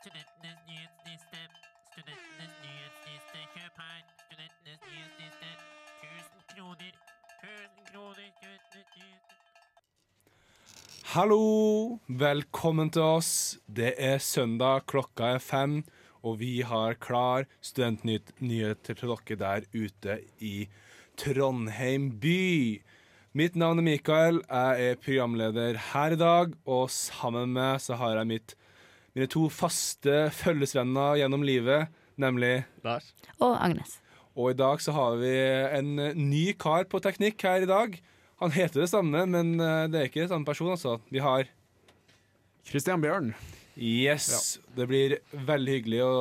Studentenes nyhetsliste. Studentenes nyhetsliste. Kjøp her. Studentenes nyhetsliste. 1000 kroner. 1000 kroner. Studentenes nyhetsliste. Hallo! Velkommen til oss. Det er søndag, klokka er fem, og vi har klar studentnyheter til dere der ute i Trondheim by. Mitt navn er Mikael, jeg er programleder her i dag, og sammen med så har jeg mitt, mine to faste følgesvenner gjennom livet, nemlig Lars. Og Agnes. Og i dag så har vi en ny kar på teknikk her i dag. Han heter det samme, men eh, det er ikke samme person, altså. Vi har Christian Bjørn. Yes. Det blir veldig hyggelig å,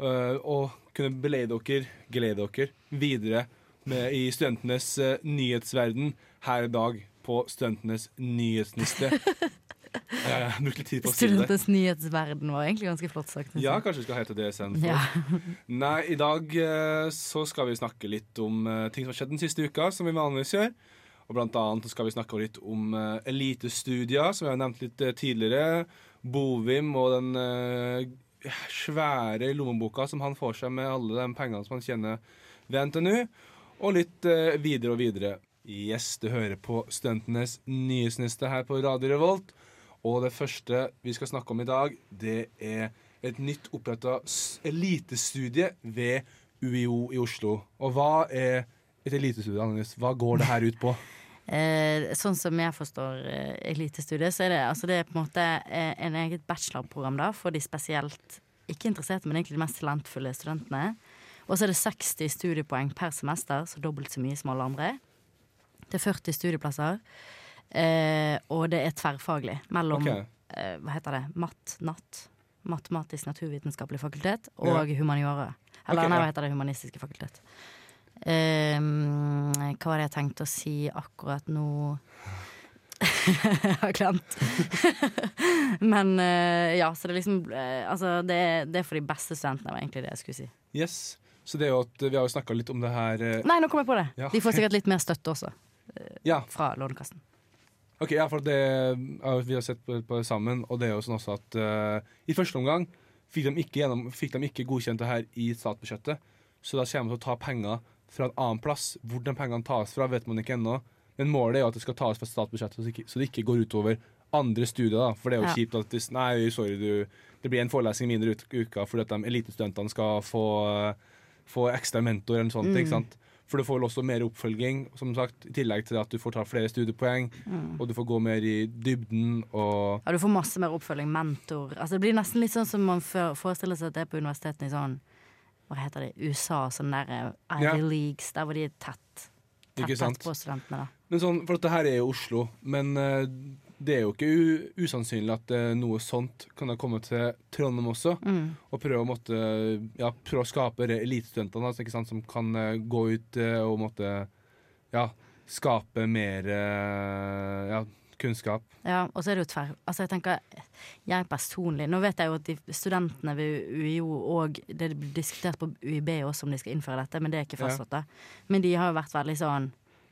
øh, å kunne beleide dere, glede dere, videre med, i studentenes øh, nyhetsverden her i dag på studentenes nyhetsliste. Det. Studentenes nyhetsverden var egentlig ganske flott sagt. Ja, kanskje vi skal hete det istedenfor. Ja. Nei, i dag eh, så skal vi snakke litt om eh, ting som har skjedd den siste uka, som vi vanligvis gjør. Og blant annet skal vi snakke litt om eh, elitestudier, som jeg har nevnt litt tidligere. Bovim og den svære lommeboka som han får seg med alle de pengene som han tjener ved NTNU. Og litt videre og videre. Yes, du hører på Studentenes nyhetsniste her på Radio Revolt. Og det første vi skal snakke om i dag, det er et nytt oppretta elitestudie ved UiO i Oslo. Og hva er et elitestudie, Agnes? Hva går det her ut på? Eh, sånn som jeg forstår eh, elitestudiet, så er det, altså det er på en måte eh, en eget bachelorprogram da, for de spesielt ikke interesserte, men egentlig de mest talentfulle studentene. Og så er det 60 studiepoeng per semester, så dobbelt så mye som alle andre. Det er 40 studieplasser. Eh, og det er tverrfaglig mellom okay. eh, Hva heter det? Matt, natt. Matematisk naturvitenskapelig fakultet og Ja. humaniora. Eller okay, nei, hva heter det? Humanistiske fakultet. Eh, hva var det jeg tenkte å si akkurat nå? jeg har glemt. Men eh, ja, så det er liksom eh, Altså, det er, det er for de beste studentene, var egentlig det jeg skulle si. Yes. Så det er jo at Vi har jo snakka litt om det her eh, Nei, nå kom jeg på det! Ja. De får sikkert litt mer støtte også, Ja, fra Lånekassen. Ok, ja for det ja, Vi har sett på, på det sammen, og det er jo sånn også at uh, i første omgang fikk de, ikke gjennom, fikk de ikke godkjent det her i statsbudsjettet. Så da kommer de til å ta penger fra en annen plass. Hvor de pengene tas fra, vet man ikke ennå. Men målet er jo at det skal tas fra statsbudsjettet, så det ikke, så det ikke går utover andre studier. da For det er jo Ja. kjipt at hvis, Nei, sorry, du, det blir en forelesning mindre ut uka fordi at de elitestudentene skal få, eh, få ekstra mentor eller noe sånt. Mm. ikke sant? For du får vel også mer oppfølging, som sagt, i tillegg til at du får ta flere studiepoeng. Mm. Og du får gå mer i dybden og Ja, du får masse mer oppfølging, mentor. Altså, det blir nesten litt sånn som man forestiller seg at det er på universitetene i sånn Hva heter det? USA, sånn der eh, Ivy Ja. Leagues, der hvor de er tett. Tett, tett på studentene, da. Men sånn, For dette her er jo Oslo, men eh, det er jo ikke usannsynlig at eh, noe sånt kan ha kommet til Trondheim også. Mm. Og prøve å, måtte, ja, prøve å skape elitestudentene altså, som kan eh, gå ut eh, og måtte ja, skape mer ja, kunnskap. Ja, og så er det jo tverr... Altså, jeg tenker Jeg personlig Nå vet jeg jo at de studentene ved UiO og Det blir diskutert på UiB også om de skal innføre dette, men det er ikke Ja. fastslått. Men de har jo vært veldig sånn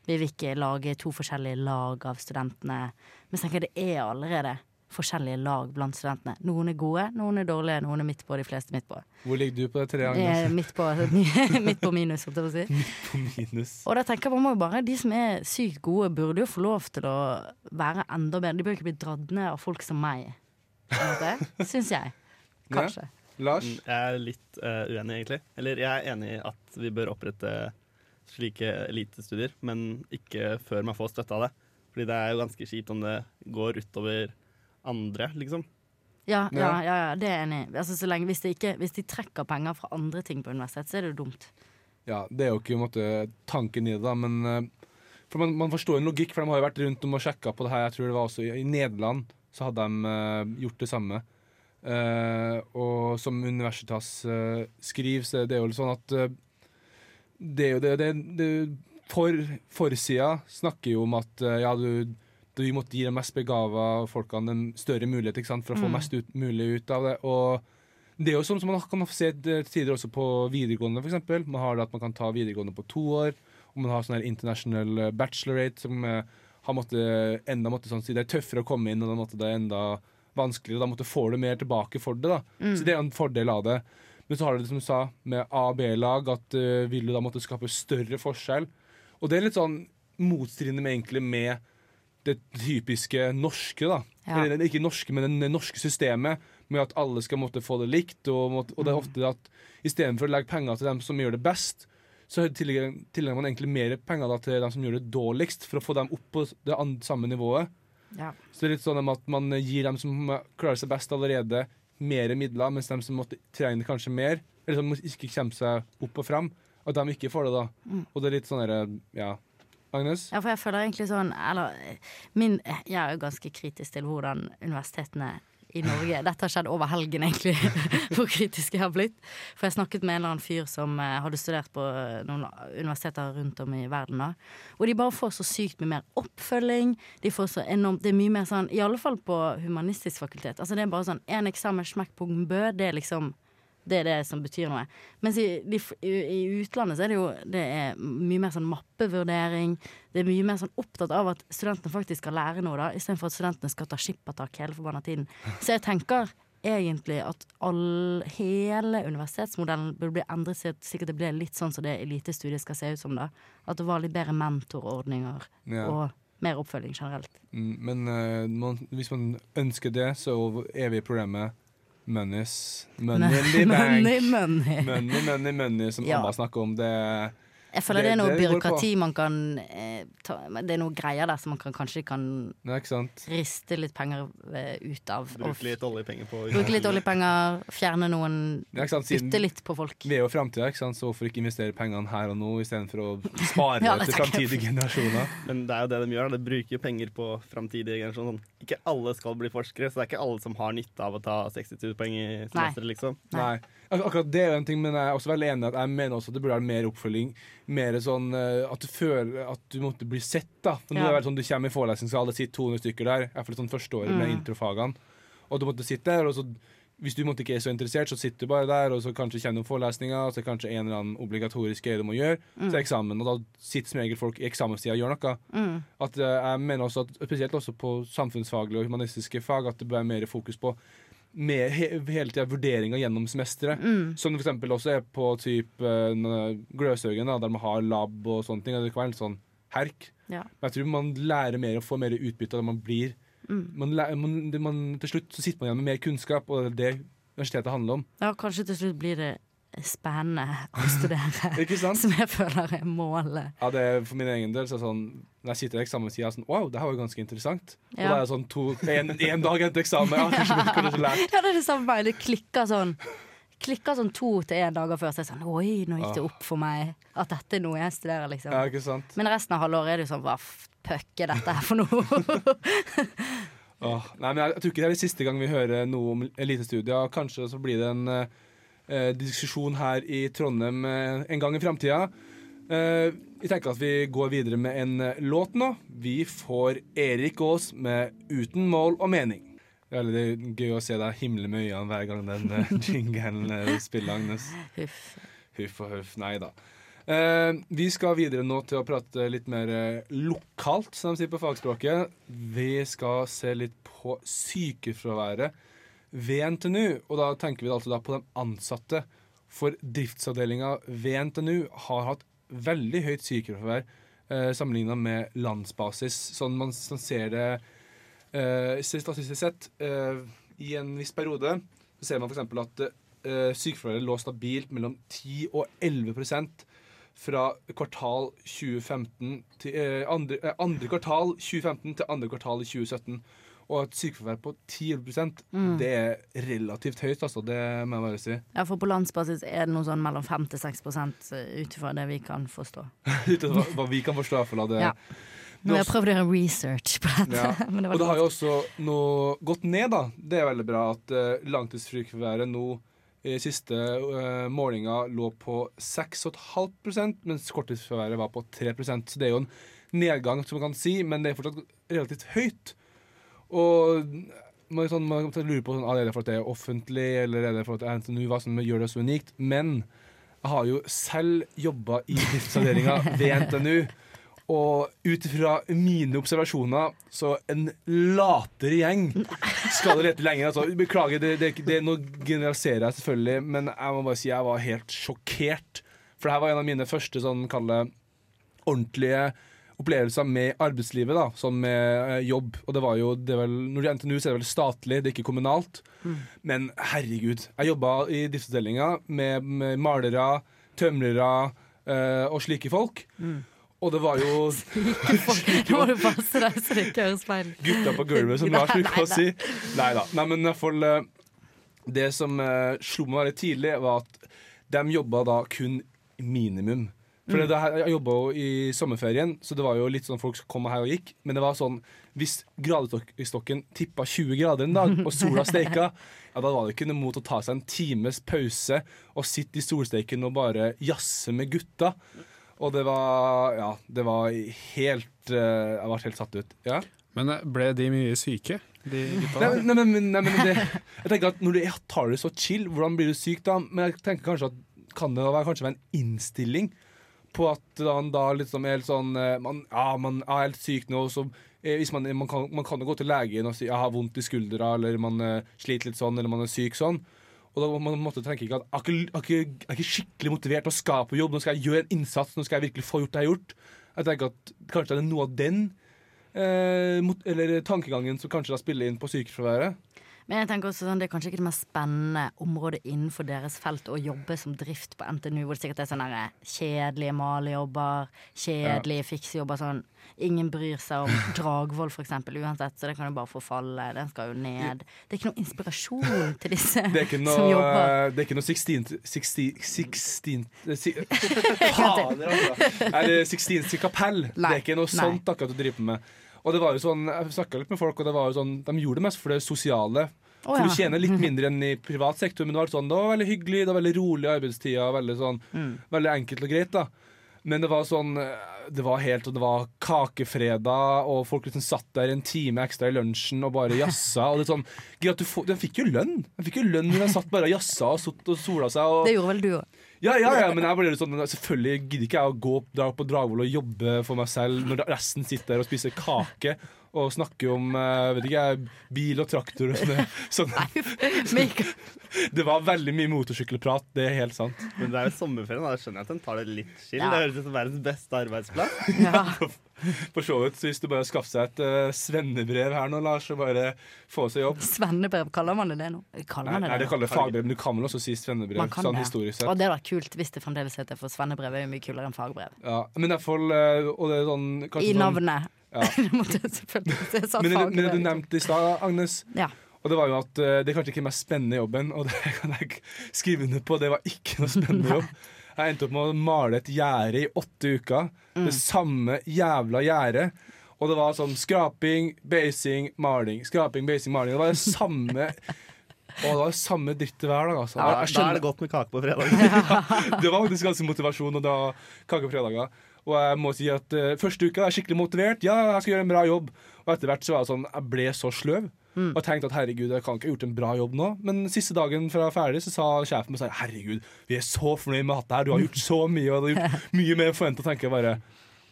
Vi vil ikke lage to forskjellige lag av studentene. Men så tenker det er allerede forskjellige lag blant studentene. Noen er gode, noen er dårlige, noen er midt på, de fleste midt på. Hvor ligger du på det treet, midt på, midt på minus, holdt jeg på å si. Midt På minus. Og da tenker man jo bare De som er sykt gode, burde jo få lov til å være enda bedre. De bør ikke bli dratt ned av folk som meg. Syns jeg. Kanskje. Lars? Mm, Jeg er litt uh, uenig, egentlig. Eller jeg er enig i at vi bør opprette slike elitestudier, men ikke før man får støtte av det. Fordi det er jo ganske kjipt om det går utover andre, liksom. Ja, ja, Ja. ja, det er jeg enig i. Altså, så lenge, hvis, de ikke, hvis de trekker penger fra andre ting på universitet, så er det jo dumt. Ja, det er jo ikke måte, tanken i det, da, men eh, for man, man forstår en logikk, for de har jo vært rundt om og sjekka på det her. Jeg tror det var også i, i Nederland så hadde de uh, gjort det samme. Uh, og som Universitas uh, skriver, så er det jo sånn at det er jo det, det, det for, Forsida snakker jo om at eh, ja, du, du vi måtte gi de mest begava folkene en større mulighet ikke sant, for å få Mm. mest ut, mulig ut av det. Og det er jo sånn som man kan se tidligere tider også på videregående, f.eks. Man har det at man kan ta videregående på to år, og man har sånn her international eh, bachelorate som eh, har måttet enda måtte sånn si det er tøffere å komme inn, og da måtte det enda vanskeligere, og da måtte får du mer tilbake for det. da. Så det er en fordel av det. Men så har du det som du sa, med A- og B-lag, at uh, vil du da måtte skape større forskjell. Og det er litt sånn motstridende med egentlig med det typiske norske, da. Ja. Eller ikke norske, men det norske systemet, med at alle skal måtte få det likt. Og, måtte, og det er ofte at istedenfor å legge penger til dem som gjør det best, så tillegger man egentlig mer penger da, til dem som gjør det dårligst, for å få dem opp på det samme nivået. Ja. Så det er litt sånn at man gir dem som klarer seg best allerede, mer midler, mens de som måtte trene kanskje mer, eller som ikke kommer seg opp og frem, at de ikke får det, da. Og det er litt sånn derre Ja. Agnes? Ja, for jeg føler egentlig sånn Eller min Jeg er jo ganske kritisk til hvordan universitetene i Norge Dette har skjedd over helgen, egentlig, hvor kritisk jeg har blitt. For jeg snakket med en eller annen fyr som eh, hadde studert på eh, noen universiteter rundt om i verden. da Og de bare får så sykt mye mer oppfølging. De får så enormt Det er mye mer sånn I alle fall på humanistisk fakultet. Altså Det er bare sånn én eksamen, smekk på bø. Det er liksom det er det som betyr noe. Mens i, i, i utlandet så er det jo det er mye mer sånn mappevurdering. Det er mye mer sånn opptatt av at studentene faktisk skal lære noe, da, istedenfor at studentene skal ta skippertak hele forbanna tiden. Så jeg tenker egentlig at all, hele universitetsmodellen burde bli endret til sikkert det ble litt sånn som det elitestudiet skal se ut som, da. At det var litt bedre mentorordninger Ja. og mer oppfølging generelt. Mm, Men uh, man, hvis man ønsker det, så er vi i programmet Monies Money. Money, money. Money, money, money, som Ja. Amma snakker om. Det Jeg føler Det- det, er noe det byråkrati man kan eh, ta, Det er noe greier der som man kan, kanskje kan Nei, ikke sant? riste litt penger eh, ut av. Bruke litt oljepenger på Bruke litt oljepenger, fjerne noen Ja, ikke sant? Siden Bytte litt på folk. vi er jo framtida, så hvorfor ikke investere pengene her og nå istedenfor å spare Ja, det til framtidige generasjoner? Men det er jo det de gjør. De bruker penger på framtidige generasjoner. Sånn. Ikke alle skal bli forskere, så det er ikke alle som har nytte av å ta 60 000 poeng i semesteret, liksom. Nei. Ak akkurat det er en ting, men jeg er også veldig enig i at jeg mener også at det burde være mer oppfølging. Mer sånn eh, at du føler at du måtte bli sett, da. Nå Ja. er det vel sånn Du kommer i forelesningssal, det sitter 200 stykker der. iallfall sånn førsteåret med Mm. introfagene. Og du måtte sitte der, og så hvis du måtte ikke er så interessert, så sitter du bare der, og så kanskje kjenner du forelesninga, og så er kanskje en eller annen obligatorisk greie du må gjøre, så er eksamen, og da sitter som regel folk i eksamenstida og gjør noe. Mm. At eh, jeg mener også at Spesielt også på samfunnsfaglige og humanistiske fag at det bør være mer fokus på med he hele tida vurderinger gjennom semesteret. Mm. Som f.eks. også er på typ uh, Gløshaugen, der man har lab og sånne ting. og Det kan være litt sånn herk. Ja. Men jeg tror man lærer mer og får mer utbytte av det man blir. Mm. Man, man, man, til slutt så sitter man igjen med mer kunnskap, og det er det universitetet handler om. ja, kanskje til slutt blir det spennende å studere. Ikke sant? Som jeg føler er målet. Ja, det er For min egen del så sånn Når jeg sitter i eksamenstida sånn Wow, det her var jo ganske interessant. Og Ja. da er det sånn to, en, en dag etter eksamen. Ja, kanskje, kanskje lært. Ja, det er det samme med. Det klikker sånn. Klikker sånn to til én dager før. Så jeg sånn Oi, nå gikk det opp for meg at dette er noe jeg studerer, liksom. Ja, ikke sant? Men resten av halvåret er det jo sånn Hva pøkker er dette her for noe? Åh, nei, men jeg, jeg tror ikke det er det siste gang vi hører noe om elitestudier. Kanskje så blir det en eh, eh, diskusjon her i Trondheim eh, en gang i framtida. Eh, vi tenker at vi går videre med en eh, låt nå. Vi får Erik Aas med 'Uten mål og mening'. Det er gøy å se deg himle med øynene hver gang den eh, spiller, Agnes. Huff. Huff og huff. Nei da. Eh, vi skal videre nå til å prate litt mer eh, lokalt, som de sier på fagspråket. Vi skal se litt på sykefraværet ved NTNU. Og da tenker vi altså på de ansatte. For driftsavdelinga ved NTNU har hatt veldig høyt sykefravær eh, sammenligna med landsbasis. Sånn man, sånn ser det eh, statistisk sett eh, i en viss periode. Så ser man f.eks. at eh, sykefraværet lå stabilt mellom 10 og 11 fra kvartal 2015 til eh, andre, eh, andre kvartal 2015 til andre kvartal i 2017. Og et sykefravær på 10 mm. det er relativt høyt, altså. Det må jeg bare si. Ja, for på landsbasis er det noe sånn mellom 5 til 6 ut ifra det vi kan forstå. Ut hva, hva vi kan forstå, i hvert fall det. Ja. Har jeg prøvd å gjøre research på dette. Ja. Men det Og det har jo også nå gått ned, da. Det er veldig bra at uh, langtidssykefraværet nå i siste uh, målinga lå på 6,5% mens korttidsfraværet var på 3% Så det er jo en nedgang, som man kan si, men det er fortsatt relativt høyt. Og man, sånn, man lurer lure på sånn, ah, er det for det er offentlig, eller er det fordi NTNU hva som gjør det så unikt. Men jeg har jo selv jobba i driftsavdelinga ved NTNU. Og ut fra mine observasjoner, så en latere gjeng skal det lete lenger. Altså, beklager, det, det, det, nå generaliserer jeg selvfølgelig, men jeg må bare si jeg var helt sjokkert. For det her var en av mine første sånn, kalle ordentlige opplevelser med arbeidslivet, da, sånn med eh, jobb. Og det var jo, det vel, Når du er NTNU, så er det vel statlig, det er ikke kommunalt. Men herregud, jeg jobba i driftsavdelinga med, med malere, tømrere eh, og slike folk. Og det var jo Nå må du passe deg så det ikke høres feil gutta på gulvet, som lar Lars bruker å si. Nei da. Nei, men i hvert fall eh, Det som uh, slo meg veldig tidlig, var at de jobba da kun minimum. For det her, Jeg jobba jo i sommerferien, så det var jo litt sånn folk som kom her og gikk. Men det var sånn hvis gradestokken tippa 20 grader en dag, og sola steika, ja, da var det ikke noe mot å ta seg en times pause og sitte i solsteiken og bare jazze med gutta. Og det var Ja, det var helt eh, Jeg ble helt satt ut. Ja? Men eh, ble de mye syke, de? Nei, men- nei, men, nei, men det, jeg tenker at Når du tar det så chill, hvordan blir du syk da? Men jeg tenker kanskje at kan det være, kanskje være en innstilling på at man da liksom er helt sånn eh, man, Ja, man er helt syk nå, så hvis man, man, kan, man kan jo gå til legen og si jeg har vondt i skuldra, eller man sliter litt sånn, eller man er syk sånn. Og da må man tenke ikke at jeg er ikke, ikke, skikkelig motivert til å skal på jobb, nå skal jeg gjøre en innsats, nå skal jeg virkelig få gjort det jeg har gjort. Jeg tenker at kanskje det er noe av den eh, mot, eller tankegangen som kanskje da spiller inn på sykefraværet. Men jeg tenker også sånn, det er kanskje ikke det mest spennende området innenfor deres felt å jobbe som drift på NTNU, hvor det sikkert er sånne der kjedelige malejobber, kjedelige fiksejobber sånn. Ingen bryr seg om Dragvoll, eksempel, uansett, så det kan jo bare forfalle. Den skal jo ned. Det er ikke noe inspirasjon til disse Det er som jobber. eh, det er ikke noe Sixteenth Sixteenth Sixteenth si, Fader, altså. Er det Sixteenth kapell? Det er ikke noe nei. sånt akkurat å driver med. Og det var jo sånn, Jeg snakka litt med folk, og det var jo sånn, de gjorde det mest for det sosiale. Å, For ja. du tjener litt mindre enn i privat sektor, men det var, sånn, det var veldig hyggelig, det var veldig rolig arbeidstida, veldig, sånn, Mm. veldig enkelt og greit. da Men det var sånn Det var helt Og det var kakefredag, og folk liksom satt der en time ekstra i lunsjen og bare jazza. Og det er sånn, greit, du De fikk jo lønn! De fikk jo lønn når de satt bare og jazza og, satt og sola seg. Og, Det gjorde vel du òg. Ja, ja, ja, men jeg litt sånn Selvfølgelig gidder ikke jeg å gå dra på Dragvoll og jobbe for meg selv når resten sitter der og spiser kake og snakke om eh, vet ikke, bil og traktor og sånne. sånne. Det var veldig mye motorsykkelprat, det er helt sant. Men det er jo sommerferien, da skjønner jeg at den tar det litt chill. Ja. Det høres ut som verdens beste arbeidsplass. Ja. For så vidt, så hvis du bare skaffer seg et uh, svennebrev her nå, Lars, og bare få seg jobb Svennebrev, kaller man det det nå? Kaller Nei, man det nei, det det kaller det fagbrev, men du kan vel også si svennebrev, Man kan sånn det. historisk sett. Og det hadde vært kult hvis det fremdeles heter for svennebrev er jo mye kulere enn fagbrev. Ja, men i hvert fall, eh, og det er sånn I I sånn- navnet. Ja. det Men men det du nevnte i stad, Agnes, Ja. Og det var jo at eh, det er kanskje ikke den mest spennende jobben, og det kan jeg skrive under på. Det var ikke noe spennende jobb. Jeg endte opp med å male et gjerde i åtte uker. Det samme jævla gjerdet. Og det var sånn skraping, basing, maling. Skraping, basing, maling. Det var det samme Og det var det samme drittet hver dag. Altså. Da, da er det godt med kake på fredag. det var faktisk ganske motivasjon, og da kake på fredager. Og jeg må si at uh, første uka er jeg skikkelig motivert. Ja, jeg skal gjøre en bra jobb. Og etter hvert så var det sånn, jeg ble så sløv. Og tenkte at herregud, jeg kan ikke ha gjort en bra jobb nå. Men siste dagen fra ferdig så sa sjefen min sånn, herregud, vi er så fornøyd med at det her. Du har gjort så mye, og du har gjort mye mer enn forventa. tenker jeg bare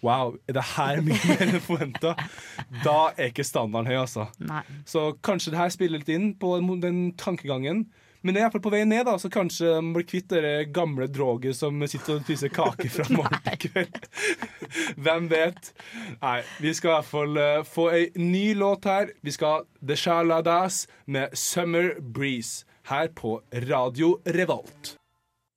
Wow, er det her mye mer enn forventa? Da er ikke standarden høy, altså. Nei. Så kanskje det her spiller litt inn på den tankegangen. Men det er iallfall på vei ned, da, så kanskje man blir kvitt det gamle droget som sitter og spiser kake fra morgen til kveld. Hvem vet? Nei, vi skal i hvert fall eh, få ei ny låt her. Vi skal ha The Shaladas med Summer Breeze her på Radio Revolt.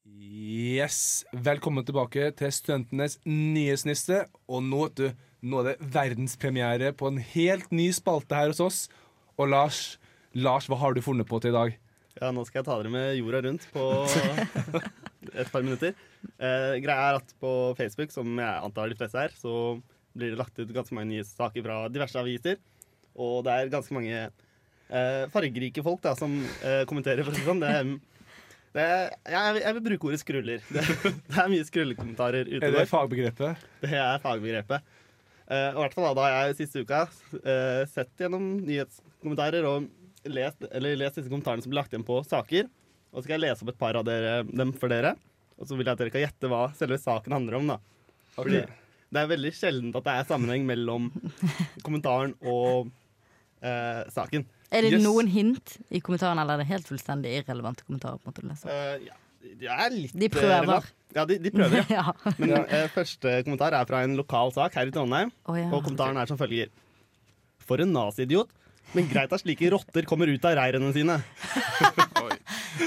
Yes, Velkommen tilbake til Studentenes nyhetsniste. Og nå, vet du, nå er det verdenspremiere på en helt ny spalte her hos oss. Og Lars, Lars, hva har du funnet på til i dag? Ja, nå skal jeg ta dere med jorda rundt på et par minutter. Eh, greia er at på Facebook, som jeg antar de fleste er, så blir det lagt ut ganske mange nyhetssaker fra diverse aviser. Og det er ganske mange eh, fargerike folk da, som eh, kommenterer, for å si sånn. Det, er- det, er- jeg, vil- jeg vil bruke ordet skruller. Det, det er mye skrullekommentarer ute Er det fagbegrepet? Det er fagbegrepet. Eh, og i hvert fall da, da har jeg siste uka eh, sett gjennom nyhetskommentarer og lest, eller lest disse kommentarene som ble lagt igjen på saker. Og så skal jeg lese opp et par av dere, dem for dere. Og så vil jeg at dere kan gjette hva selve saken handler om. da. Fordi det er veldig sjelden at det er sammenheng mellom kommentaren og eh, saken. Er det Yes. noen hint i kommentaren, eller er det helt fullstendig irrelevante kommentarer? på en måte å lese? Uh, ja, de er litt De eh, prøver. relevant. Ja, de, de prøver, ja. ja. Men eh, første kommentar er fra en lokal sak her i Trondheim. oh, ja. Og kommentaren er som følger. For en naziidiot. Men greit at slike rotter kommer ut av reirene sine.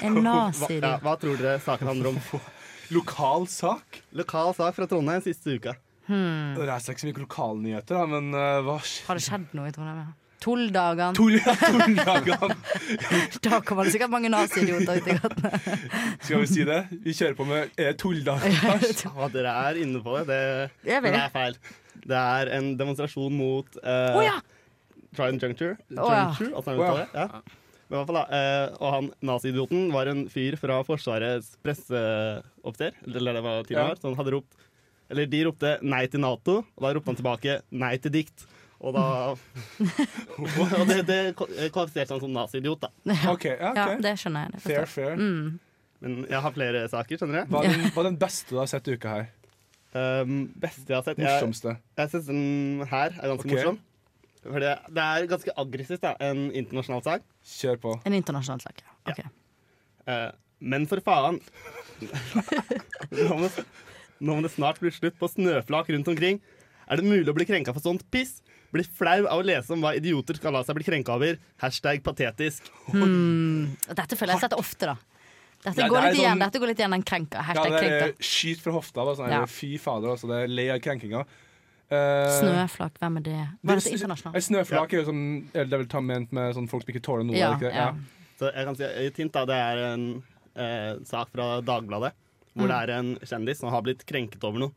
En Hva, ja, hva tror dere saken handler om? Lokal sak? Lokal sak fra Trondheim siste uka. Hmm. Det er ikke så mye lokalnyheter, da, men uh, hva skjer? Har det skjedd noe i Trondheim? ja? Tulldagen. Tull- ja. Da kommer det sikkert mange nazi-idioter ut i gatene. Skal vi si det? Vi kjører på med eh, det tulldager? Ja, dere er inne på det. Det, det er feil. Det er en demonstrasjon mot uh, oh, ja! Trident Juncture. Juncture altså, Å, ja. ja. Men i hvert fall da, eh, og han naziidioten var en fyr fra Forsvarets presseoffiser, eller det var tidligere, Ja. så han hadde ropt Eller de ropte 'nei til Nato', og da ropte han tilbake 'nei til dikt'. Og da Og det, det kvalifiserte han som naziidiot, da. OK. okay. Ja, det skjønner jeg. Det Fair, fair. Mm. Men jeg har flere saker, skjønner du. Hva er, den, hva er den beste du har sett i uka her? Um, beste jeg har sett Jeg, Morsomste? jeg synes den her er ganske okay. morsom. For det, det er ganske aggressivt, da. En internasjonal sak. Kjør på. En internasjonal sak. ja. Ok. Eh, men for faen nå, må, nå må det snart bli slutt på snøflak rundt omkring. Er det mulig å bli krenka for sånt piss? Blir flau av å lese om hva idioter skal la seg bli krenka over. Hashtag patetisk. Hmm. Dette føler jeg setter ofte, da. Dette Ja, går det litt igjen, sånn- dette går litt igjen den krenka. Ja, Hashtag det er krenka. skyt fra hofta. Da, sånn, Ja. Fy fader, altså. Det er lei av krenkinga. Eh, Snøflak, hvem er det? Hva er det- internasjonalt? Snøflak er jo sånn eller Det er vel ta ment med sånn folk som ikke tåler noe. Ja, ikke det? ja. Så jeg kan si et hint, da. Det er en eh, sak fra Dagbladet. Hvor det er en kjendis som har blitt krenket over noe.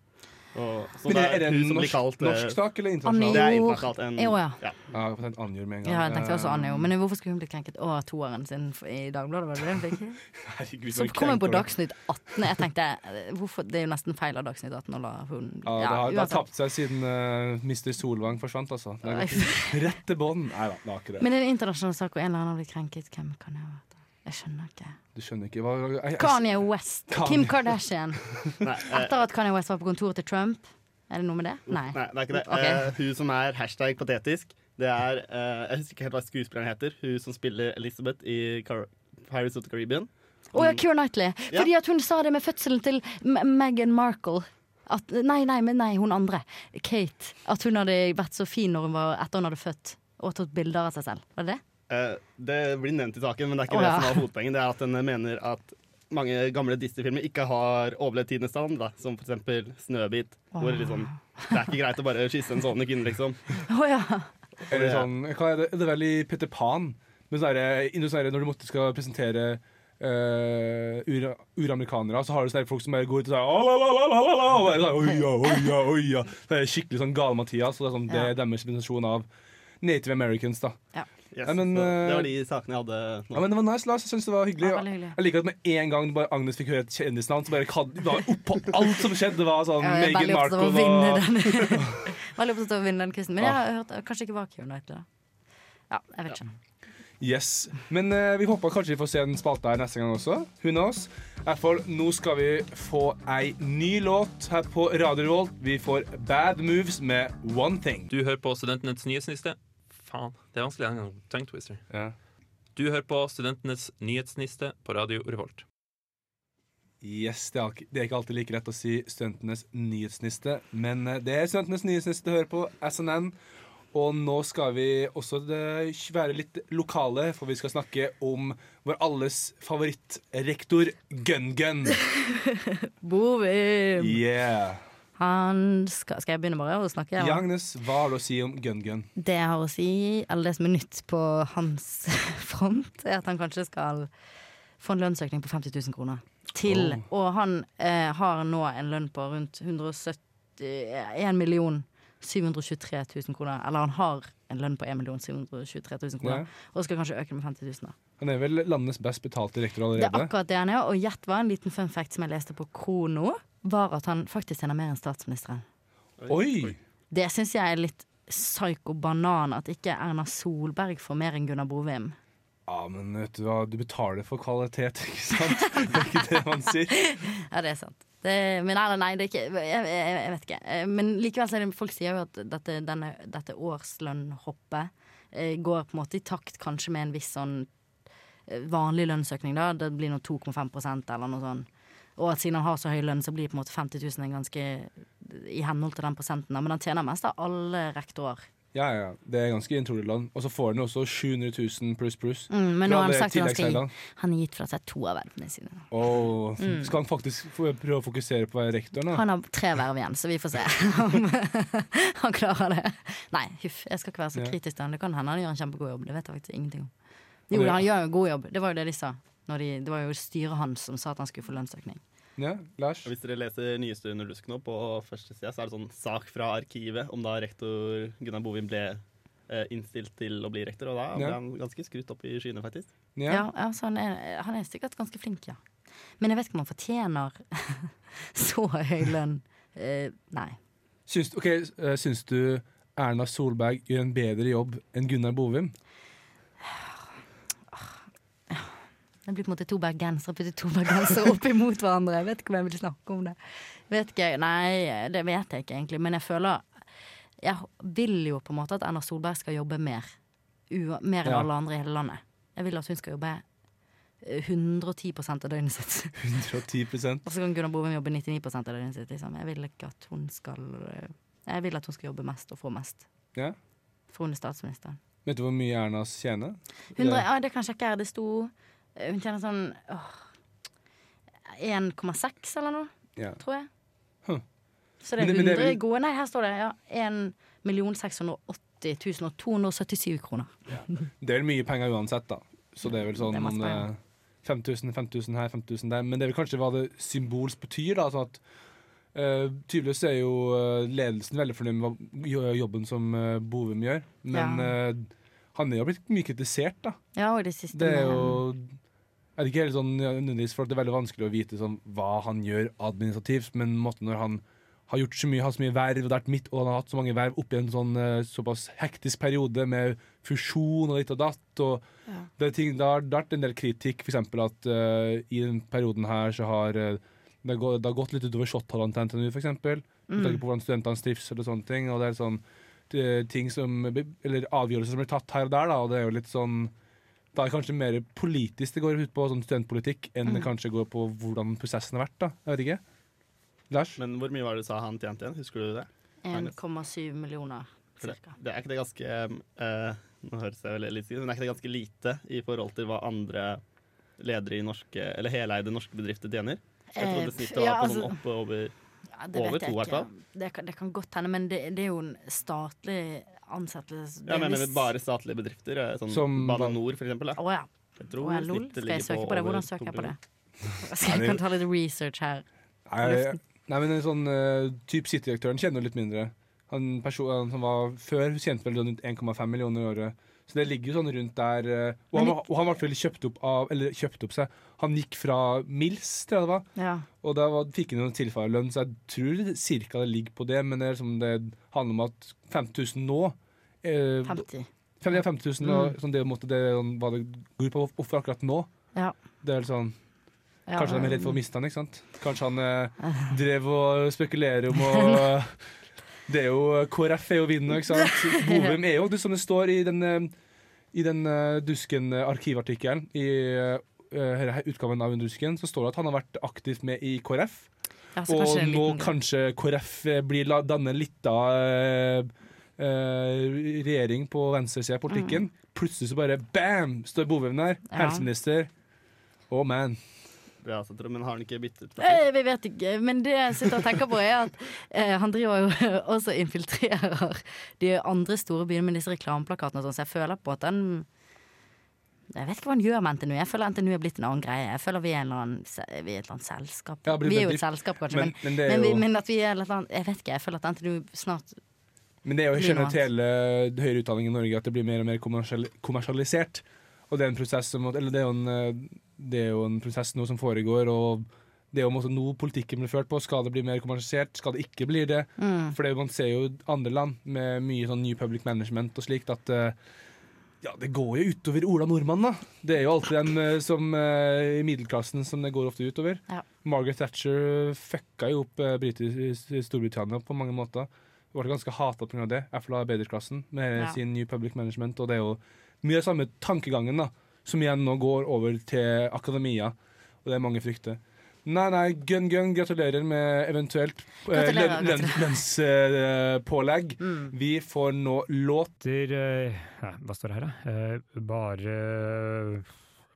Og, så Men det er, er det en norsk, kalt eh, norsk sak eller Det internasjonal? er internasjonalt. En, Jo, ja. ja. Ja, jeg tenkte Anjor med en gang. Ja, jeg tenkte også Eh, Men hvorfor skulle hun blitt krenket? Å, toeren sin i Dagbladet, var det det hun fikk? Herregud, Så kom hun på. Dagsnytt 18. Jeg tenkte, eh, hvorfor, Det er jo nesten feil av Dagsnytt 18 å la hun Ja, det har, det har tapt seg siden uh, Mr. Solvang forsvant, altså. Det har gått rett til bånn. Nei da, det har ikke det. Men er en internasjonal sak, og en eller annen har blitt krenket? Hvem kan det da? Jeg skjønner ikke. Du skjønner ikke hva jeg, jeg, Kanye West. Kanye. Kim Kardashian. Nei, eh, Etter at Kanye West var på kontoret til Trump. Er det noe med det? Nei. Nei, det er ikke det. Okay. Uh, hun som er hashtag patetisk, det er uh, Jeg husker ikke helt hva skuespilleren heter. Hun som spiller Elizabeth i Car Pirates of the Caribbean. Å ja, Keira Knightley. Ja. Fordi at hun sa det med fødselen til M Meghan Markle. At, nei, nei, men nei, hun andre. Kate. At hun hadde vært så fin når hun var, etter hun hadde født. Og tatt bilder av seg selv. Var det det? Eh, det blir nevnt i saken, men det er ikke det ja. som var hovedpoenget. Det er at den mener at mange gamle Disney-filmer ikke har overlevd tidenes tann, da, som for eksempel Oh. Hvor liksom, det er ikke greit å bare kysse en sovende kvinne, liksom. Oh, ja. Eller sånn, hva er det, er det vel i Petter Pan? Men så er det, så er det når du måtte skal presentere uh, uramerikanere, uramerikanere, så har du folk som bare går ut og sier sånn, oia, oia, oia. Det er skikkelig sånn Gale-Mathias. Det er, sånn, det er deres presentasjon av Native Americans. da Yes, Ja, men, så eh, det var de sakene jeg hadde nå. Ja, men Det var nice, Lars. Jeg synes det var hyggelig. Ja, hyggelig. Jeg liker at med en gang bare Agnes fikk høre et kjendisnavn, så bare kan, det var oppå alt som skjedde. Det var sånn ja, Megan Markle og veldig opptatt av å vinne den quizen. Men jeg har hørt kanskje ikke var Keira Knightley. da. Ja, jeg vet ikke. Yes. Men uh, vi håper kanskje vi får se en spalte her neste gang også. Who knows? oss hvert nå skal vi få ei ny låt her på Radio Revolt. Vi får Bad Moves med One Thing. Du hører på Studentenes nyhetsniste. Faen, det er vanskelig en. Tongue twister. Ja. Du hører på Studentenes nyhetsniste på Radio Revolt. Yes, det er, ikke- det er ikke alltid like lett å si Studentenes nyhetsniste, men eh, det er Studentenes nyhetsniste du hører på SNN. Og nå skal vi også eh, være litt lokale, for vi skal snakke om vår alles favorittrektor, Gun-Gun. Bovim! Yeah. Han skal, skal jeg begynne bare å snakke? eller? Ja, Agnes, hva har du å si om Gun-Gun? Det jeg har å si, eller det som er nytt på hans front, er at han kanskje skal få en lønnsøkning på 50 000 kroner. Til, Og han eh, har nå en lønn på rundt 170 1 million 723 000 kroner. Eller han har en lønn på 1 723 000 kroner. Ja. Og skal kanskje øke den med 50 000. Da. Han er vel landets best betalte rektor Det er akkurat det han er. Og gjett hva, en liten fun fact som jeg leste på Krono, var at han faktisk tjener mer enn statsministeren. Oi! Det syns jeg er litt psyko-banan at ikke Erna Solberg får mer enn Gunnar Bovim. Ja, men vet du hva, du betaler for kvalitet, ikke sant? Det er ikke det man sier. Ja, det er sant. Det, men nei, nei, det er ikke jeg, jeg, jeg vet ikke. Eh, Men likevel så er det folk sier jo at dette, denne, dette årslønnhoppet eh, går på en måte i takt kanskje med en viss sånn eh, vanlig lønnsøkning, da. Det blir nå 2,5% eller noe sånt. Og at siden han har så høy lønn, så blir på en måte 50 000 en ganske i henhold til den prosenten. Men han tjener mest av alle rektorer. Ja, ja. Det er ganske introlig land. Og så får han jo også 700 000 pluss pluss. Mm, men nå har han sagt at han skal han har gitt fra seg to av vervene sine. Oh, Mm. skal han faktisk prøve å fokusere på å være rektor nå? Han har tre verv igjen, så vi får se om han klarer det. Nei, huff, jeg skal ikke være så kritisk til han. Det kan hende han gjør en kjempegod jobb. Det vet jeg faktisk ingenting om. Jo, han gjør en god jobb. Det var jo det de sa. De, det var jo styret hans som sa at han skulle få lønnsøkning. Ja, Lars? Og Hvis dere leser Nyeste under lusk nå, på første sida, så er det sånn sak fra arkivet om da rektor Gunnar Bovin ble eh, innstilt til å bli rektor, og da ble Ja. han ganske skrutt opp i skyene, faktisk. Ja, Ja. altså han, er, han er sikkert ganske flink, ja. Men jeg vet ikke om han fortjener så høy lønn. Eh, nei. Syns, ok, eh, syns du Erna Solberg gjør en bedre jobb enn Gunnar Bovim? Det blir på en måte to bergensere putter to bergensere opp imot hverandre. Jeg vet ikke om jeg vil snakke om det. Vet ikke, Nei, det vet jeg ikke egentlig. Men jeg føler Jeg vil jo på en måte at Erna Solberg skal jobbe mer. Ua, mer enn Ja. alle andre i hele landet. Jeg vil at hun skal jobbe eh, 110% av døgnet sitt. 110 Og så kan Gunnar Bovim jobbe 99 av døgnet sitt. Liksom. Jeg vil ikke at hun skal eh, Jeg vil at hun skal jobbe mest og få mest. Ja. For hun er statsministeren. Vet du hvor mye Ernas tjener? 100, Det- ja, det kan jeg sjekke her. Det sto eh, Hun tjener sånn 1,6 eller noe, Ja. tror jeg. Huh. Så det er det- men det 100 er gode Nei, her står det ja, 1 680 277 kroner. Det er vel mye penger uansett, da. Så det er vel sånn Det er masse eh, penger. 5000, 5000 her, 5000 der. Men det er vel kanskje hva det symbolsk betyr, da. Sånn at Uh, Tydeligvis er jo uh, ledelsen veldig fornøyd med jobben som uh, Bovum gjør. Men Ja. eh, han er jo blitt mye kritisert, da. Ja, og det siste Det er med- jo er det ikke helt sånn nødvendigvis, for det er veldig vanskelig å vite sånn, hva han gjør administrativt, men måten når han har gjort så mye, har så mye verv, vært midt, og han har hatt så mange verv oppi en sånn eh, såpass hektisk periode med fusjon og ditt og datt, og Ja. det ting, det har det har vært en del kritikk, eksempel at uh, i den perioden her så har eh, det, har gått, det har gått litt utover shot-tallene til NTNU, eksempel, med tanke mm. på hvordan studentenes trivsel og sånne ting, og det er sånn det, ting som, eller avgjørelser som blir tatt her og der, da, og det er jo litt sånn da er det kanskje mer politisk det går ut på, sånn studentpolitikk, enn det Mm. kanskje går på hvordan prosessen har vært. da. Jeg vet ikke. Lars? Men hvor mye var det du sa han tjente igjen? Husker du det? 1,7 millioner, For det, cirka. det er ikke det ganske uh, Nå høres jeg veldig litt men er ikke det ganske lite i forhold til hva andre ledere i norske Eller heleide norske bedrifter tjener? Jeg trodde Eh, snittet var ja, på noen sånn oppe over Ja, det over to, i hvert fall. Det kan, det kan godt hende, men det, det er jo en statlig ansettelse. Det Ja, er men mener bare statlige bedrifter. eh, Sånn Som- Bane Nor, for eksempel. Å ja. Jeg tror ja, lol. Skal jeg søke på det? Hvordan søker jeg på det? Skal jeg kan ta litt research her. Nei, nei men en sånn uh, type City-direktøren kjenner jo litt mindre. Han person, som var før, tjente vel rundt 1,5 millioner i året. Så det ligger jo sånn rundt der. eh, og, han, og han ble kjøpt opp av Eller kjøpt opp seg. Han gikk fra Mills, tror jeg det var. Ja. Og da var, fikk han en tilsvarende lønn, så jeg tror cirka det ligger på det. Men det, liksom, det handler om at 5000 nå eh, 50. Fem- ja, 5000 og sånn, det, en måte det hva det går på hvorfor akkurat nå. Ja. Det er sånn, Ja, Kanskje de er redd for å miste han, ikke sant? Kanskje han eh, drev og spekulerer om å Det er jo KrF er jo vinden, ikke sant? Bovim er jo, som det står i den, eh, i den eh, Dusken-arkivartikkelen i uh, utgaven av Dusken, så står det at han har vært aktivt med i KrF. Ja, Og kanskje nå kanskje KrF eh, blir la- danner litt av Uh, eh, regjering på venstresida av politikken. Plutselig så bare bam, står Bovim der. Mm. Ja. Helseminister. Oh man. Ja, så men har han ikke byttet plass? Eh, Vi vet ikke, men det jeg sitter og tenker på, er at eh, han driver jo også infiltrerer de andre store byene med disse reklameplakatene og sånn, så jeg føler på at den Jeg vet ikke hva han gjør med NTNU. Jeg føler NTNU er blitt en annen greie. Jeg føler vi er, en eller annen, vi er et eller annet selskap. Ja, vi er jo et selskap, kanskje, Men, men, men, jo, men at vi er et eller annet Jeg vet ikke, jeg føler at NTNU snart men det er jo generelt hele høyere utdanning i Norge at det blir mer og mer kommersialisert. Og det er en prosess som Eller det er en, eh, det er jo en prosess nå som foregår, og det er jo måte nå politikken blir ført på. Skal det bli mer kommersialisert? Skal det ikke bli det? mm. For man ser jo andre land med mye sånn New Public Management og slikt at eh, Ja, det går jo utover Ola Nordmann, da. Det er jo alltid dem eh, som i middelklassen som det går ofte utover. Ja. Margaret Thatcher fucka jo opp Storbritannia på mange måter. Hun ble ganske hata pga. det, iallfall av arbeiderklassen, med Ja. sin New Public Management. Og det er jo mye av samme tankegangen da, som igjen nå går over til akademia, og det er mange frykter. Nei, nei, gun gun, gratulerer med eventuelt eh, Gratulerer, lønn- lønn- lønnspålegg. Mm. Vi får nå låter uh, eh, ja, Hva står det her, da? Uh, bare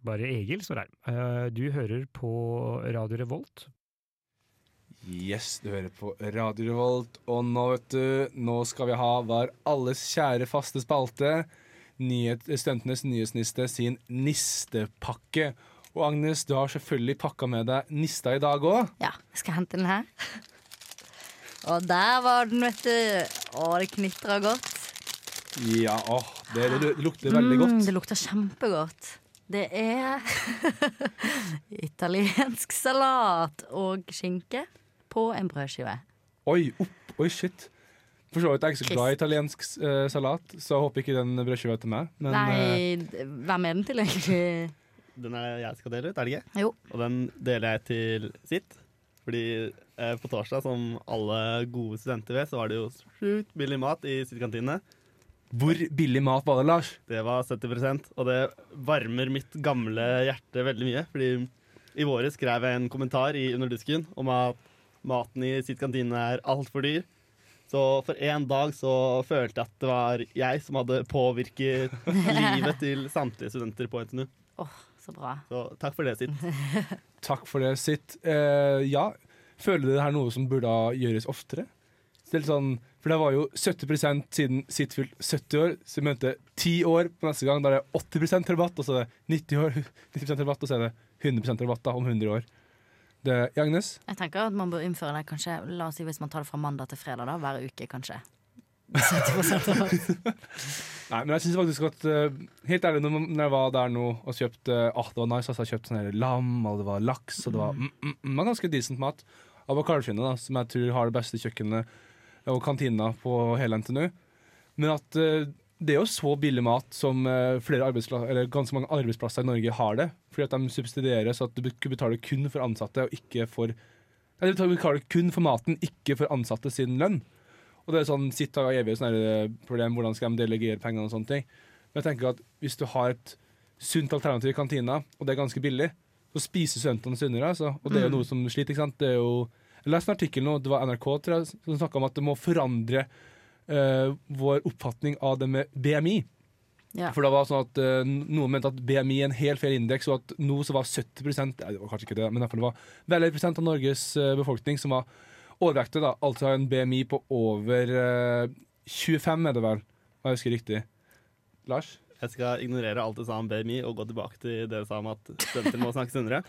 Bare Egil står her. Eh, du hører på Radio Revolt. Yes, du hører på Radio Revolt, og nå, vet du, nå skal vi ha vår alles kjære faste spalte, nyhet, Studentenes nyhetsniste sin nistepakke. Og Agnes, du har selvfølgelig pakka med deg nista i dag òg. Ja, jeg skal hente den her. Og der var den, vet du. Å, det knitrer godt. Ja, åh, det, det lukter veldig Mm, godt. det lukter kjempegodt. Det er italiensk salat og skinke på en brødskive. Oi, opp, oi, shit. For så vidt er jeg ikke så glad i italiensk uh, salat, så jeg håper ikke den brødskiva er til meg. Men eh, Nei, hvem er den til, egentlig? Den er jeg skal dele ut, er det ikke? Jo. Og den deler jeg til sitt. Fordi eh, på torsdag, som alle gode studenter vet, så var det jo sjukt billig mat i sitt kantine. hvor billig mat var det, Lars? Det var 70% og det varmer mitt gamle hjerte veldig mye. Fordi i våre skrev jeg en kommentar i Underdusken om at maten i sitt kantine er altfor dyr. Så for en dag så følte jeg at det var jeg som hadde påvirket livet til samtlige studenter på NTNU. Så bra. Så takk for det, Sitt. Takk for det, Sitt. Uh, ja, føler du det her noe som burde gjøres oftere? Det er litt sånn, for det var jo 70% siden Sitt fylt 70 år, så vi mente 10 år på neste gang. Da er det 80 rabatt, og så er det 90 år, 90 rabatt, og så er det 100 rabatt da, om 100 år. Det, Agnes? Jeg tenker at man bør innføre det kanskje, la oss si hvis man tar det fra mandag til fredag, da, hver uke, kanskje. 70 av alt. Nei, men jeg synes faktisk at eh, Helt ærlig, når, jeg var der nå og kjøpte ah, Det var nice, altså, jeg kjøpte sånn lam, og det var laks, og det var, mm, mm, mm, var ganske decent mat. Av da, som jeg tror har det beste kjøkkenet og kantina på hele NTNU. Men at eh, det er jo så billig mat som eh, flere arbeidspla- eller ganske mange arbeidsplasser i Norge har det. Fordi at de subsidierer så at du betaler kun for ansatte og ikke for Nei, du betaler kun for maten, ikke for ansatte sin lønn. Og det er sånn, sitt og evig sånn eh, problem, hvordan skal de delegere pengene og sånne ting. Men jeg tenker at hvis du har et sunt alternativ i kantina, og det er ganske billig, så spiser studentene sunnere. Altså. Og det er jo Mm. noe som sliter. ikke sant? Det er jo, jeg leste en artikkel nå, det var NRK tror jeg, som snakka om at det må forandre eh, vår oppfatning av det med BMI. Ja. For det var sånn at uh, noen mente at BMI er en helt feil indeks, og at nå så var 70 ja, det var kanskje ikke det, men det var veldig prosent av Norges eh, befolkning som var overvektige, da. Altså en BMI på over eh, 25, er det vel, om jeg husker riktig. Lars? Jeg skal ignorere alt du sa om BMI og gå tilbake til det du sa om at studenter må snakke sunnere.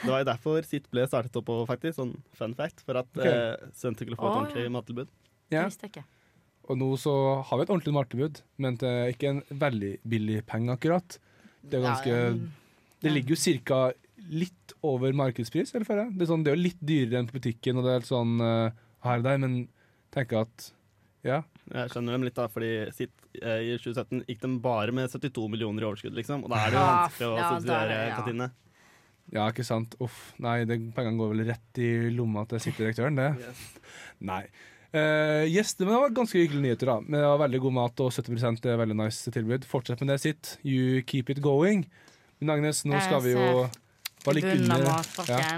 Det var jo derfor sitt ble startet opp på, faktisk. Sånn fun fact. For at okay. eh, studenter skulle få et ordentlig mattilbud. ja. Det visste jeg ikke. Og nå så har vi et ordentlig mattilbud, men det er ikke en veldig billig penge, akkurat. Det er ganske Ja, Det ligger jo ca. litt over markedspris, eller føler jeg. Det er, sånn, det er jo litt dyrere enn på butikken, og det er helt sånn eh, her og der, men tenker at ja. Jeg skjønner dem litt, da, fordi sitt, eh, i 2017 gikk de bare med 72 millioner i overskudd, liksom. Og da er det jo vanskelig å ja, er subsidiere ja. kantinene. Ja, ikke sant. Uff. Nei, pengene går vel rett i lomma til sittedirektøren, det. Nei. Uh, yes, det var ganske hyggelige nyheter, da. Men det var veldig god mat, og 70% er veldig nice tilbud. Fortsett med det sitt. You keep it going. Men Agnes, nå skal vi jo bare ligge under ja.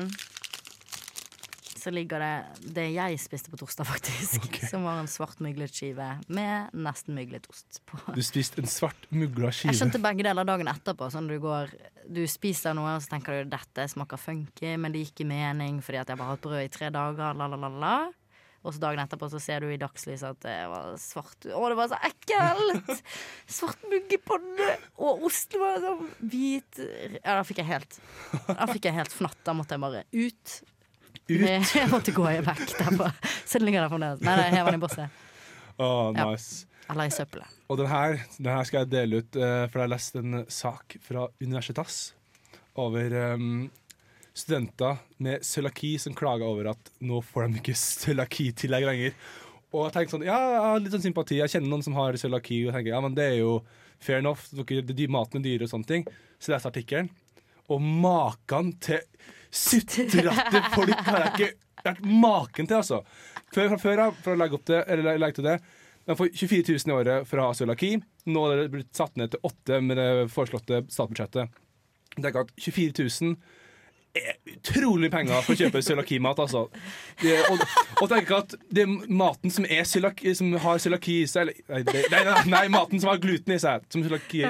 så ligger det det jeg spiste på torsdag, faktisk. Okay. Som var en svart myglet skive med nesten myglet ost på. Du spiste en svart mugla Jeg skjønte begge deler dagen etterpå. Sånn du, går, du spiser noe, og så tenker du dette smaker funky, men det gir ikke mening fordi at jeg bare har hatt brød i tre dager. La, la, la, la. Og så dagen etterpå så ser du i dagslyset at det var svart Å, det var så ekkelt! Svart muggepanne! Og osten var sånn hvit Ja, da fikk jeg helt Da fikk jeg helt fnatt. Da måtte jeg bare ut. Ut. Jeg måtte gå vekk derfra. Så den ligger der fremdeles. Nei, nei, hev den i bosset. Ja. nice. Eller i søppelet. Og den her, den her skal jeg dele ut, eh, for jeg har lest en sak fra Universitas over um, studenter med cøliaki som klager over at nå får de ikke cøliakitillegg lenger. Og jeg tenker sånn, ja, jeg har litt sånn sympati. Jeg kjenner noen som har cøliaki, og tenker ja, men det er jo fair enough, dere, maten er dyr og sånne ting. Så leser jeg artikkelen, og maken til sutrete folk har jeg ikke vært maken til, altså. Før, fra før av, for å legge, opp det, eller legge til det, de får 24 000 i året for å ha cøliaki. Nå er det blitt satt ned til 8 med det foreslåtte statsbudsjettet. Det er ikke at 24 000 er utrolig penger for å kjøpe cøliakimat, altså. Det, og, og tenk at det er maten som, er sylaki, som har cøliaki i seg eller, nei, nei, nei, nei, maten som har gluten i seg, som, cøliaki,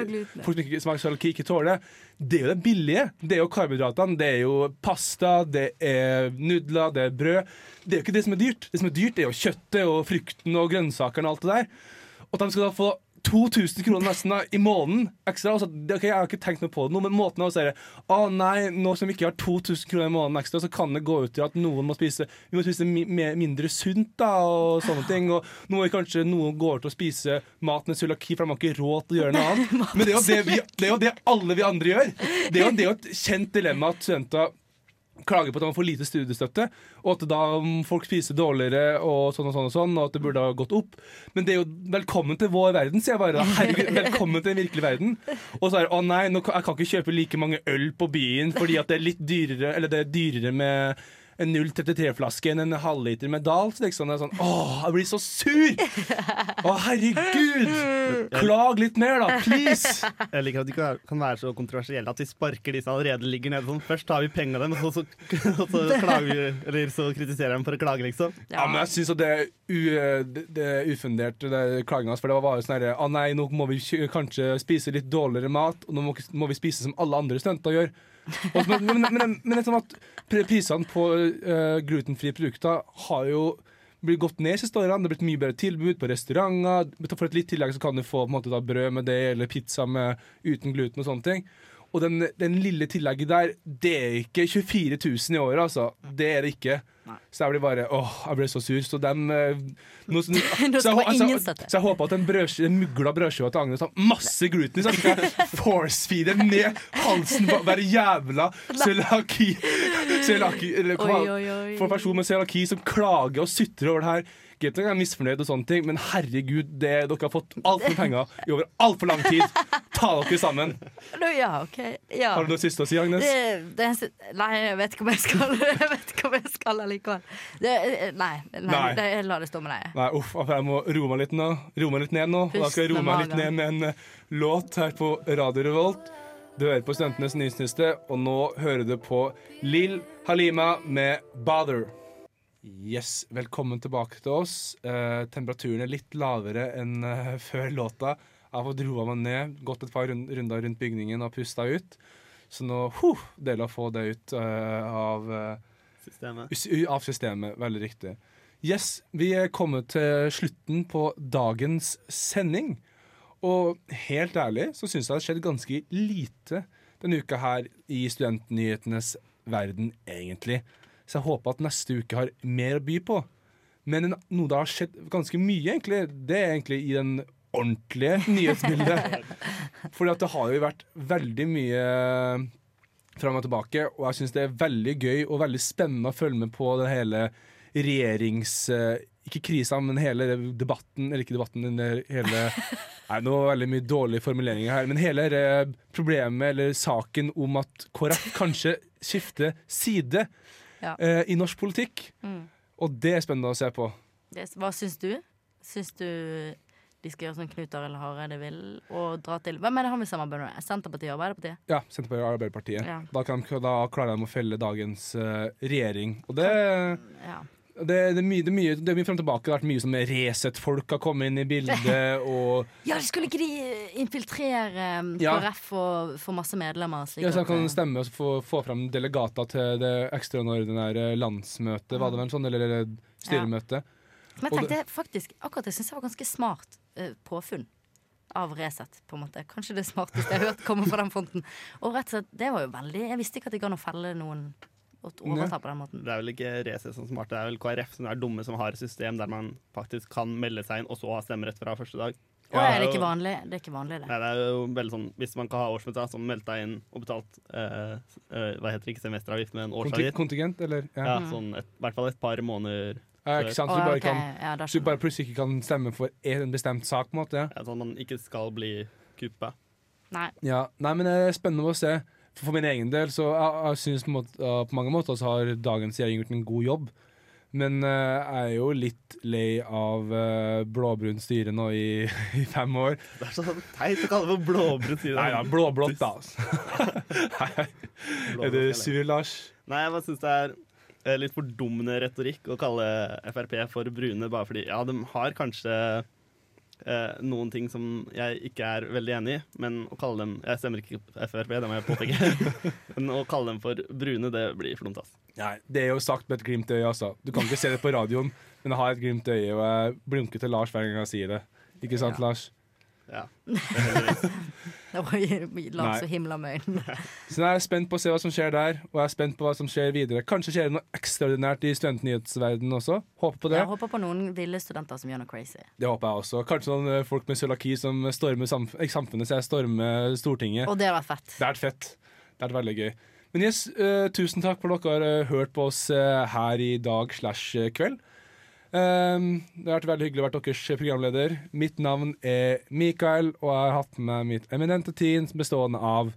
folk som, som har cøliaki ikke tåler, det er jo det billige. Det er jo karbohydratene. Det er jo pasta, det er nudler, det er brød. Det er jo ikke det som er dyrt. Det som er dyrt, er jo kjøttet og frukten og grønnsakene og alt det der. Og de skal da få 2000 kroner nesten da, i måneden ekstra. Altså, det, ok, jeg har ikke tenkt noe på det nå, men måten å si det Å nei, nå som vi ikke har 2000 kroner i måneden ekstra, så kan det gå ut i at noen må spise Vi må spise mi, mindre sunt da, og sånne ting. Og nå må kanskje noen gå til å spise mat med cøliaki, for de har ikke råd til å gjøre noe annet. Men det er jo det, vi, det, er jo det alle vi andre gjør. Det er jo, det er jo et kjent dilemma at studenter klager på at man får lite studiestøtte, og at da folk spiser dårligere og sånn og sånn, og sånn, og at det burde ha gått opp. Men det er jo velkommen til vår verden, sier jeg bare. Herregud, velkommen til den virkelige verden. Og så er det å nei, nå, jeg kan ikke kjøpe like mange øl på byen fordi at det er litt dyrere, eller det er dyrere med en 033-flaske enn en halvliter med Dals. Liksom. Det er sånn, Åh, jeg blir så sur! Å, herregud! Klag litt mer, da. Please! Jeg liker at de kan være så kontroversielle at vi sparker de som allerede ligger nede. Sånn. Først tar vi penga dem, og så, så, og så, vi, eller så kritiserer dem for å klage, liksom. Ja, men jeg syns det, er u- det, det er ufundert, det klaginga. For det var bare sånn herre Å nei, nå må vi kanskje spise litt dårligere mat, og nå må, må vi spise som alle andre studenter gjør. Og, så- men, men, men, men det er sånn at pri- prisene på uh, glutenfrie produkter har jo blitt gått ned siste årene. Det har blitt mye bedre tilbud på restauranter. For et litt tillegg så kan du få måte, da, brød med det, eller pizza med, uten gluten og sånne ting. Og den, den lille tillegget der, det er ikke 24 000 i året, altså. Det er det ikke. Så jeg blir bare Åh, jeg ble så sur. Så dem eh, nå, så, så, jeg, altså, så, jeg håper at den, brødskive, den mugla brødskiva til Agnes har masse gluten i, så jeg kan force-feede ned halsen på hver jævla cøliaki. For en person med cøliaki som klager og sutrer over det her. Greit nok jeg er misfornøyd, og sånne ting men herregud, det, dere har fått altfor penger i over altfor lang tid. Ta dere sammen. Ja, OK. Ja. Har du noe siste å si, Agnes? Det, det Nei, jeg vet ikke om jeg skal Jeg vet ikke om jeg skal allikevel. Det, nei, nei, Nei. Det, jeg lar det stå med deg. Nei, uff, jeg må roe meg litt nå. Roe meg litt ned nå. Og da skal jeg Pust roe meg litt ned med en eh, låt her på Radio Revolt. Du hører på Studentenes nyhetsliste, og nå hører du på Lill Halima med 'Bother'. Yes, velkommen tilbake til oss. Eh, temperaturen er litt lavere enn eh, før låta. Jeg har fått roa meg ned, gått et par runder rundt bygningen og pusta ut. Så nå huh, jeg å få det ut uh, av uh, Systemet. Av systemet, veldig riktig. Yes, vi er kommet til slutten på dagens sending. Og helt ærlig så syns jeg det har skjedd ganske lite denne uka her i studentnyhetenes verden, egentlig. Så jeg håper at neste uke har mer å by på. Men noe det har skjedd ganske mye, egentlig, det er egentlig i den ordentlige nyhetsbildet. Fordi at det har jo vært veldig mye fram og tilbake, og jeg syns det er veldig gøy og veldig spennende å følge med på den hele regjerings... eh, Ikke krisa, men hele debatten, eller ikke debatten, men hele Nei, nå det veldig mye dårlige formuleringer her, men hele problemet, eller saken om at KrF kanskje skifter side Ja. eh, i norsk politikk. Mm. Og det er spennende å se på. Hva syns du? Syns du de skal gjøre som Knut Arild Hareide vil, og dra til Hvem er det han vil samarbeide med? Senterpartiet og Arbeiderpartiet? Ja, Senterpartiet og Arbeiderpartiet. Ja. Da, kan, da klarer de å felle dagens uh, regjering. Og det Ja. Det, det, er mye, det, er mye, det er mye frem tilbake. Det har vært mye som Resett-folk har kommet inn i bildet. Og Ja, skulle ikke de infiltrere um, Ja. KrF og få masse medlemmer? Ja, så de kan eh, stemme og få, få fram delegater til det ekstraordinære landsmøtet, var det vel sånn? Eller, eller styremøte. Men jeg tenkte faktisk akkurat det syns jeg var ganske smart eh, påfunn av Resett, på en måte. Kanskje det smarteste jeg har hørt komme fra den fronten. Og rett og slett, det var jo veldig Jeg visste ikke at det gikk an å felle noen og overta på den måten. Det er vel ikke Resett som smart, det er vel KrF som er dumme som har et system der man faktisk kan melde seg inn og så ha stemmerett fra første dag. Er det jo- ikke vanlig? Det er ikke vanlig, det. Nei, det er jo veldig sånn, Hvis man kan ha årsmøte, så meld deg inn og betalt eh, eh, Hva heter det, ikke semesteravgift, men årsavgift. Kontingent, eller? Ja, Ja. sånn et, i hvert fall et par måneder. Ja, ikke sant? Så du bare, kan, Ja, så du bare plutselig ikke kan stemme for en bestemt sak, på en måte? Ja. Sånn at man ikke skal bli kuppa. Nei. Ja, nei, men det er spennende å se. For, for min egen del så jeg, jeg synes på, måte, på mange måter så har dagens regjering gjort en god jobb. Men uh, jeg er jo litt lei av uh, blå-brunt styre nå i, i fem år. Det er så teit å kalle det for blåbrunt. Nei ja, blå-blått, da. altså. Nei, er du sur, Lars? Nei, jeg bare syns det er eh, litt fordummende retorikk å kalle Frp for brune bare fordi Ja, de har kanskje eh, noen ting som jeg ikke er veldig enig i, men å kalle dem Jeg stemmer ikke Frp, det må jeg påpeke. men å kalle dem for brune, det blir for dumt, ass. Nei, det er jo sagt med et glimt i øyet, altså. Du kan ikke se det på radioen, men jeg har et glimt i øyet, og jeg blunker til Lars hver gang jeg sier det. Ikke sant, Ja. Lars? Ja. Nei. og himla med øynene. Så jeg er spent på å se hva som skjer der, og jeg er spent på hva som skjer videre. Kanskje skjer det noe ekstraordinært i studentnyhetsverdenen også. Håper på det. Jeg håper på noen ville studenter som gjør noe crazy. Det håper jeg også. Kanskje noen eh, folk med cøliaki som stormer samf samfunnet, så jeg stormer Stortinget. Og det hadde vært fett. Det har vært fett. Det vært veldig gøy. Men yes, uh, tusen takk for dere har eh, hørt på oss uh, her i dag slash kveld. Um, det har vært veldig hyggelig å være deres programleder. Mitt navn er Mikael, og jeg har hatt med mitt eminente team bestående av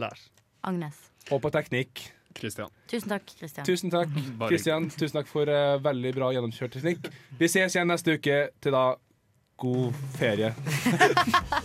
Lars. Agnes. Og på teknikk. Christian. Tusen takk, Christian. Tusen takk, Christian. Tusen takk for uh, veldig bra gjennomkjørt teknikk. Vi ses igjen neste uke. Til da, god ferie.